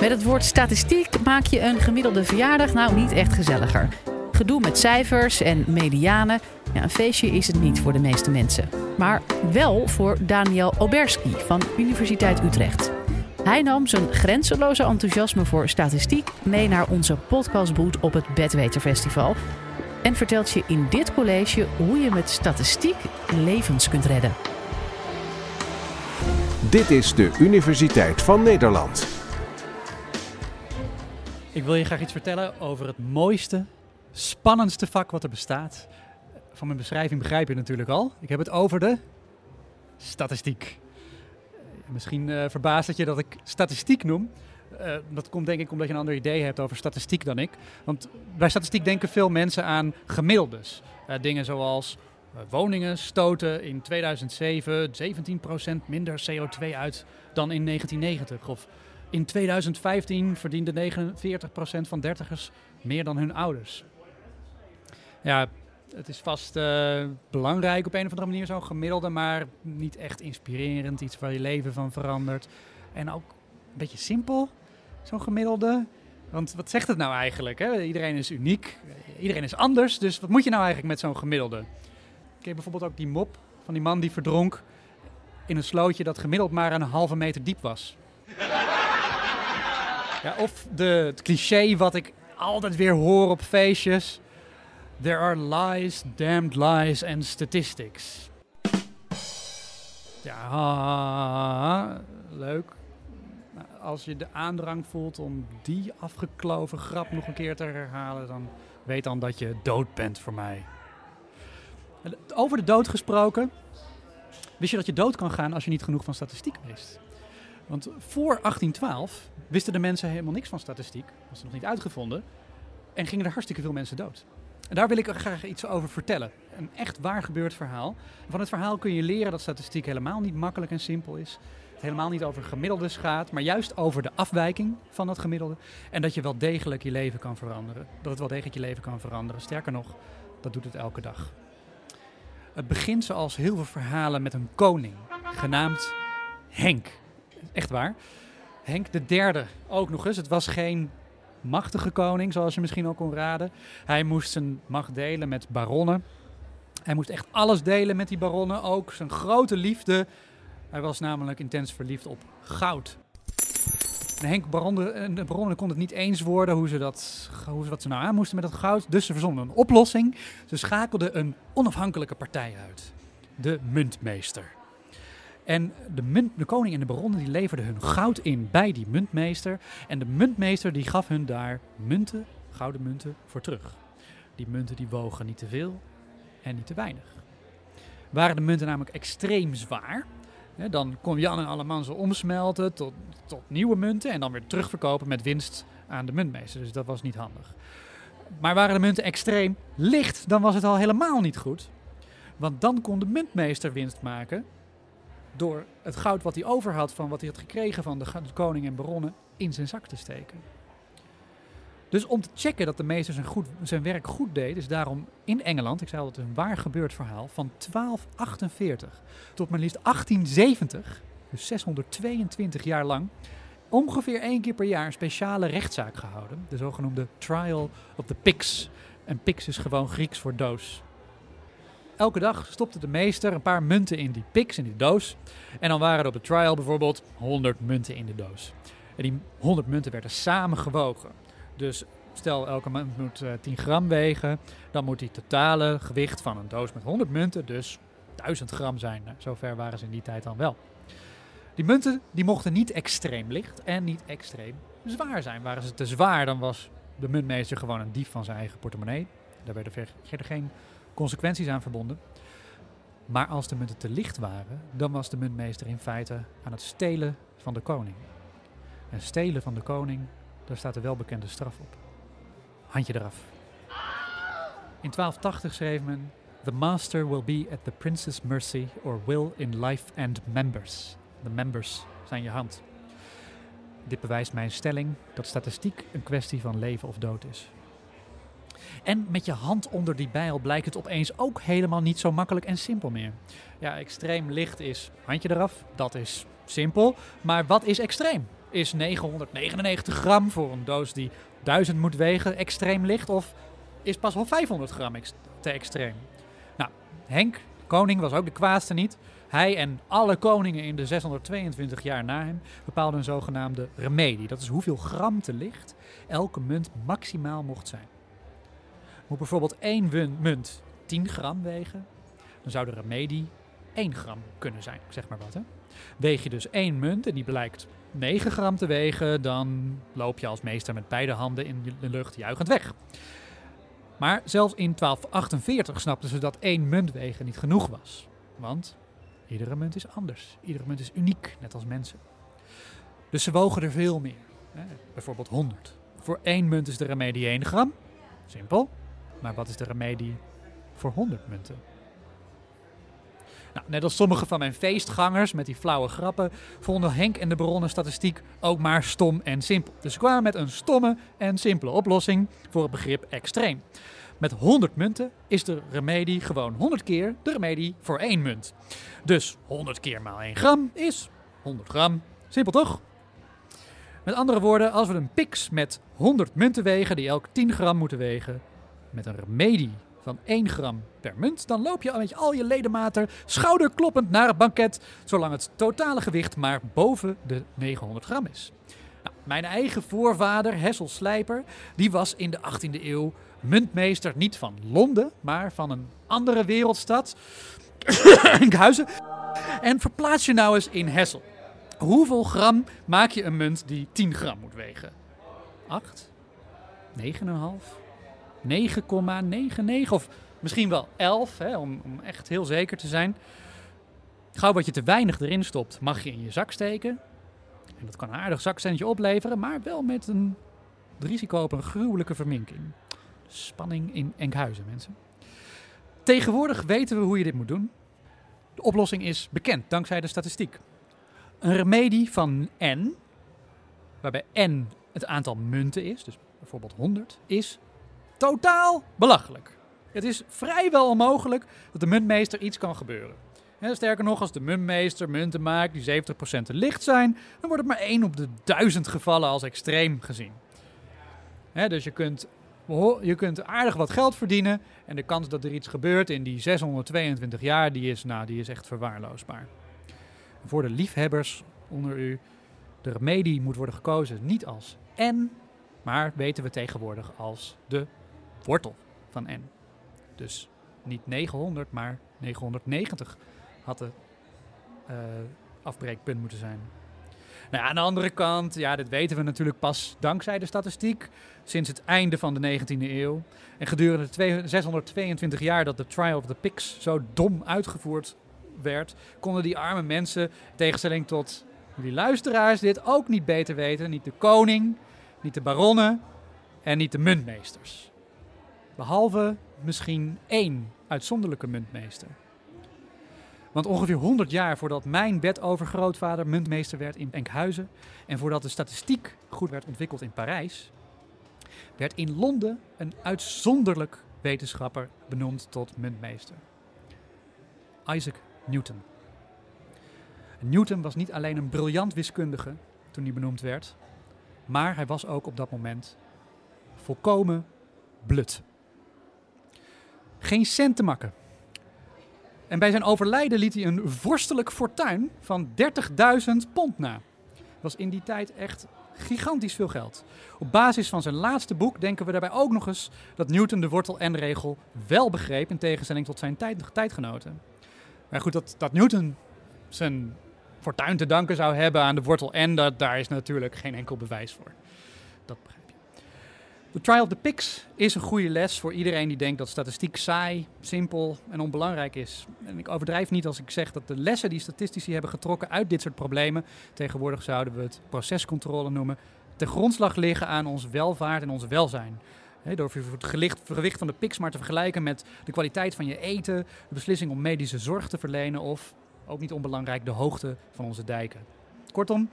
Met het woord statistiek maak je een gemiddelde verjaardag nou niet echt gezelliger. Gedoe met cijfers en medianen. Ja, een feestje is het niet voor de meeste mensen. Maar wel voor Daniel Oberski van Universiteit Utrecht. Hij nam zijn grenzeloze enthousiasme voor statistiek mee naar onze podcastboot op het Bedweterfestival. En vertelt je in dit college hoe je met statistiek levens kunt redden. Dit is de Universiteit van Nederland. Ik wil je graag iets vertellen over het mooiste, spannendste vak wat er bestaat. Van mijn beschrijving begrijp je natuurlijk al. Ik heb het over de statistiek. Misschien uh, verbaast het je dat ik statistiek noem. Uh, dat komt denk ik omdat je een ander idee hebt over statistiek dan ik. Want bij statistiek denken veel mensen aan gemiddeldes. Uh, dingen zoals woningen stoten in 2007 17% minder CO2 uit dan in 1990. Of in 2015 verdiende 49% van dertigers meer dan hun ouders. Ja, het is vast uh, belangrijk op een of andere manier, zo'n gemiddelde, maar niet echt inspirerend. Iets waar je leven van verandert. En ook een beetje simpel, zo'n gemiddelde. Want wat zegt het nou eigenlijk? Hè? Iedereen is uniek, iedereen is anders. Dus wat moet je nou eigenlijk met zo'n gemiddelde? Ik heb bijvoorbeeld ook die mop van die man die verdronk in een slootje dat gemiddeld maar een halve meter diep was. Ja, of de, het cliché wat ik altijd weer hoor op feestjes. There are lies, damned lies and statistics. Ja, leuk. Als je de aandrang voelt om die afgekloven grap nog een keer te herhalen, dan weet dan dat je dood bent voor mij. Over de dood gesproken. Wist je dat je dood kan gaan als je niet genoeg van statistiek wist? Want voor 1812 wisten de mensen helemaal niks van statistiek, was er nog niet uitgevonden, en gingen er hartstikke veel mensen dood. En daar wil ik graag iets over vertellen. Een echt waar gebeurd verhaal. Van het verhaal kun je leren dat statistiek helemaal niet makkelijk en simpel is. Het helemaal niet over gemiddeldes gaat, maar juist over de afwijking van dat gemiddelde. En dat je wel degelijk je leven kan veranderen. Dat het wel degelijk je leven kan veranderen. Sterker nog, dat doet het elke dag. Het begint zoals heel veel verhalen met een koning, genaamd Henk. Echt waar. Henk de derde ook nog eens. Het was geen machtige koning, zoals je misschien ook kon raden. Hij moest zijn macht delen met baronnen. Hij moest echt alles delen met die baronnen, ook zijn grote liefde. Hij was namelijk intens verliefd op goud. De Henk baronnen, de baronnen konden het niet eens worden hoe ze, dat, hoe ze wat ze nou aan moesten met dat goud. Dus ze verzonnen een oplossing. Ze schakelden een onafhankelijke partij uit. De muntmeester. En de, de koning en de baronnen die leverden hun goud in bij die muntmeester. En de muntmeester die gaf hun daar munten, gouden munten, voor terug. Die munten die wogen niet te veel en niet te weinig. Waren de munten namelijk extreem zwaar, hè, dan kon Jan en Alleman ze omsmelten tot, tot nieuwe munten en dan weer terugverkopen met winst aan de muntmeester. Dus dat was niet handig. Maar waren de munten extreem licht, dan was het al helemaal niet goed. Want dan kon de muntmeester winst maken door het goud wat hij over had van wat hij had gekregen van de koning en baronnen in zijn zak te steken. Dus om te checken dat de meester zijn, goed, zijn werk goed deed, is daarom in Engeland, ik zei al dat een waar gebeurd verhaal, van 1248 tot maar liefst 1870, dus 622 jaar lang, ongeveer één keer per jaar een speciale rechtszaak gehouden. De zogenoemde Trial of the Pix. En Pix is gewoon Grieks voor doos. Elke dag stopte de meester een paar munten in die pix, in die doos. En dan waren er op de trial bijvoorbeeld 100 munten in de doos. En die 100 munten werden samen gewogen. Dus stel elke munt moet 10 eh, gram wegen, dan moet die totale gewicht van een doos met 100 munten dus 1000 gram zijn. Nou, zover waren ze in die tijd dan wel. Die munten die mochten niet extreem licht en niet extreem zwaar zijn. Waren ze te zwaar, dan was de muntmeester gewoon een dief van zijn eigen portemonnee. Daar werden verder geen consequenties aan verbonden. Maar als de munten te licht waren, dan was de muntmeester in feite aan het stelen van de koning. En stelen van de koning, daar staat de welbekende straf op. Handje eraf. In 1280 schreef men: The master will be at the prince's mercy or will in life and members. De members zijn je hand. Dit bewijst mijn stelling dat statistiek een kwestie van leven of dood is. En met je hand onder die bijl blijkt het opeens ook helemaal niet zo makkelijk en simpel meer. Ja, extreem licht is handje eraf, dat is simpel. Maar wat is extreem? Is 999 gram voor een doos die 1000 moet wegen extreem licht? Of is pas wel 500 gram te extreem? Nou, Henk, koning, was ook de kwaadste niet. Hij en alle koningen in de 622 jaar na hem bepaalden een zogenaamde remedie. Dat is hoeveel gram te licht elke munt maximaal mocht zijn. Moet bijvoorbeeld één munt 10 gram wegen, dan zou de remedie 1 gram kunnen zijn. Zeg maar wat, hè. Weeg je dus één munt en die blijkt 9 gram te wegen, dan loop je als meester met beide handen in de lucht juichend weg. Maar zelfs in 1248 snapten ze dat één munt wegen niet genoeg was. Want iedere munt is anders. Iedere munt is uniek, net als mensen. Dus ze wogen er veel meer. Hè? Bijvoorbeeld 100. Voor één munt is de remedie 1 gram. Simpel. Maar wat is de remedie voor 100 munten? Nou, net als sommige van mijn feestgangers met die flauwe grappen, vonden Henk en de bronnen statistiek ook maar stom en simpel. Dus ze kwamen met een stomme en simpele oplossing voor het begrip extreem. Met 100 munten is de remedie gewoon 100 keer de remedie voor één munt. Dus 100 keer maal 1 gram is 100 gram. Simpel toch? Met andere woorden, als we een pix met 100 munten wegen, die elk 10 gram moeten wegen, met een remedie van 1 gram per munt, dan loop je met al je ledematen schouderkloppend naar het banket, zolang het totale gewicht maar boven de 900 gram is. Nou, mijn eigen voorvader, Hessel Slijper, die was in de 18e eeuw muntmeester niet van Londen, maar van een andere wereldstad, Enkhuizen. En verplaats je nou eens in Hessel. Hoeveel gram maak je een munt die 10 gram moet wegen? 8? 9,5? 9,99 of misschien wel 11, hè, om, om echt heel zeker te zijn. Gauw wat je te weinig erin stopt, mag je in je zak steken. En dat kan een aardig zakcentje opleveren, maar wel met een risico op een gruwelijke verminking. Spanning in Enkhuizen, mensen. Tegenwoordig weten we hoe je dit moet doen. De oplossing is bekend dankzij de statistiek. Een remedie van n, waarbij n het aantal munten is, dus bijvoorbeeld 100, is totaal belachelijk. Het is vrijwel onmogelijk dat de muntmeester iets kan gebeuren. Sterker nog, als de muntmeester munten maakt die 70% te licht zijn, dan wordt het maar 1 op de 1000 gevallen als extreem gezien. Dus je kunt, je kunt aardig wat geld verdienen en de kans dat er iets gebeurt in die 622 jaar, die is, nou, die is echt verwaarloosbaar. Voor de liefhebbers onder u, de remedie moet worden gekozen niet als n, maar weten we tegenwoordig als de wortel van n. Dus niet 900, maar 990 had de eh, afbreekpunt moeten zijn. Nou ja, aan de andere kant, ja, dit weten we natuurlijk pas dankzij de statistiek. Sinds het einde van de 19e eeuw. En gedurende de twee- 622 jaar dat de Trial of the Pix zo dom uitgevoerd werd, konden die arme mensen, in tegenstelling tot die luisteraars, dit ook niet beter weten. Niet de koning, niet de baronnen en niet de muntmeesters. Behalve misschien één uitzonderlijke muntmeester. Want ongeveer 100 jaar voordat mijn bedovergrootvader muntmeester werd in Enkhuizen en voordat de statistiek goed werd ontwikkeld in Parijs, werd in Londen een uitzonderlijk wetenschapper benoemd tot muntmeester. Isaac Newton. Newton was niet alleen een briljant wiskundige toen hij benoemd werd, maar hij was ook op dat moment volkomen blut. Geen cent te makken. En bij zijn overlijden liet hij een vorstelijk fortuin van 30.000 pond na. Dat was in die tijd echt gigantisch veel geld. Op basis van zijn laatste boek denken we daarbij ook nog eens dat Newton de wortel en regel wel begreep in tegenstelling tot zijn tijd, tijdgenoten. Maar goed, dat, dat Newton zijn fortuin te danken zou hebben aan de wortel n, dat, daar is natuurlijk geen enkel bewijs voor. Dat De Trial of the Pix is een goede les voor iedereen die denkt dat statistiek saai, simpel en onbelangrijk is. En ik overdrijf niet als ik zeg dat de lessen die statistici hebben getrokken uit dit soort problemen, tegenwoordig zouden we het procescontrole noemen, ten grondslag liggen aan ons welvaart en ons welzijn. Door het gewicht van de pix maar te vergelijken met de kwaliteit van je eten, de beslissing om medische zorg te verlenen of, ook niet onbelangrijk, de hoogte van onze dijken. Kortom,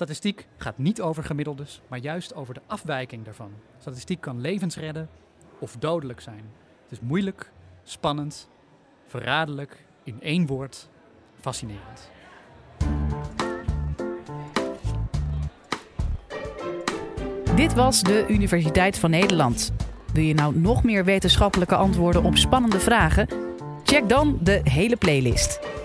statistiek gaat niet over gemiddeldes, maar juist over de afwijking daarvan. Statistiek kan levens redden of dodelijk zijn. Het is moeilijk, spannend, verraderlijk, in één woord, fascinerend. Dit was de Universiteit van Nederland. Wil je nou nog meer wetenschappelijke antwoorden op spannende vragen? Check dan de hele playlist.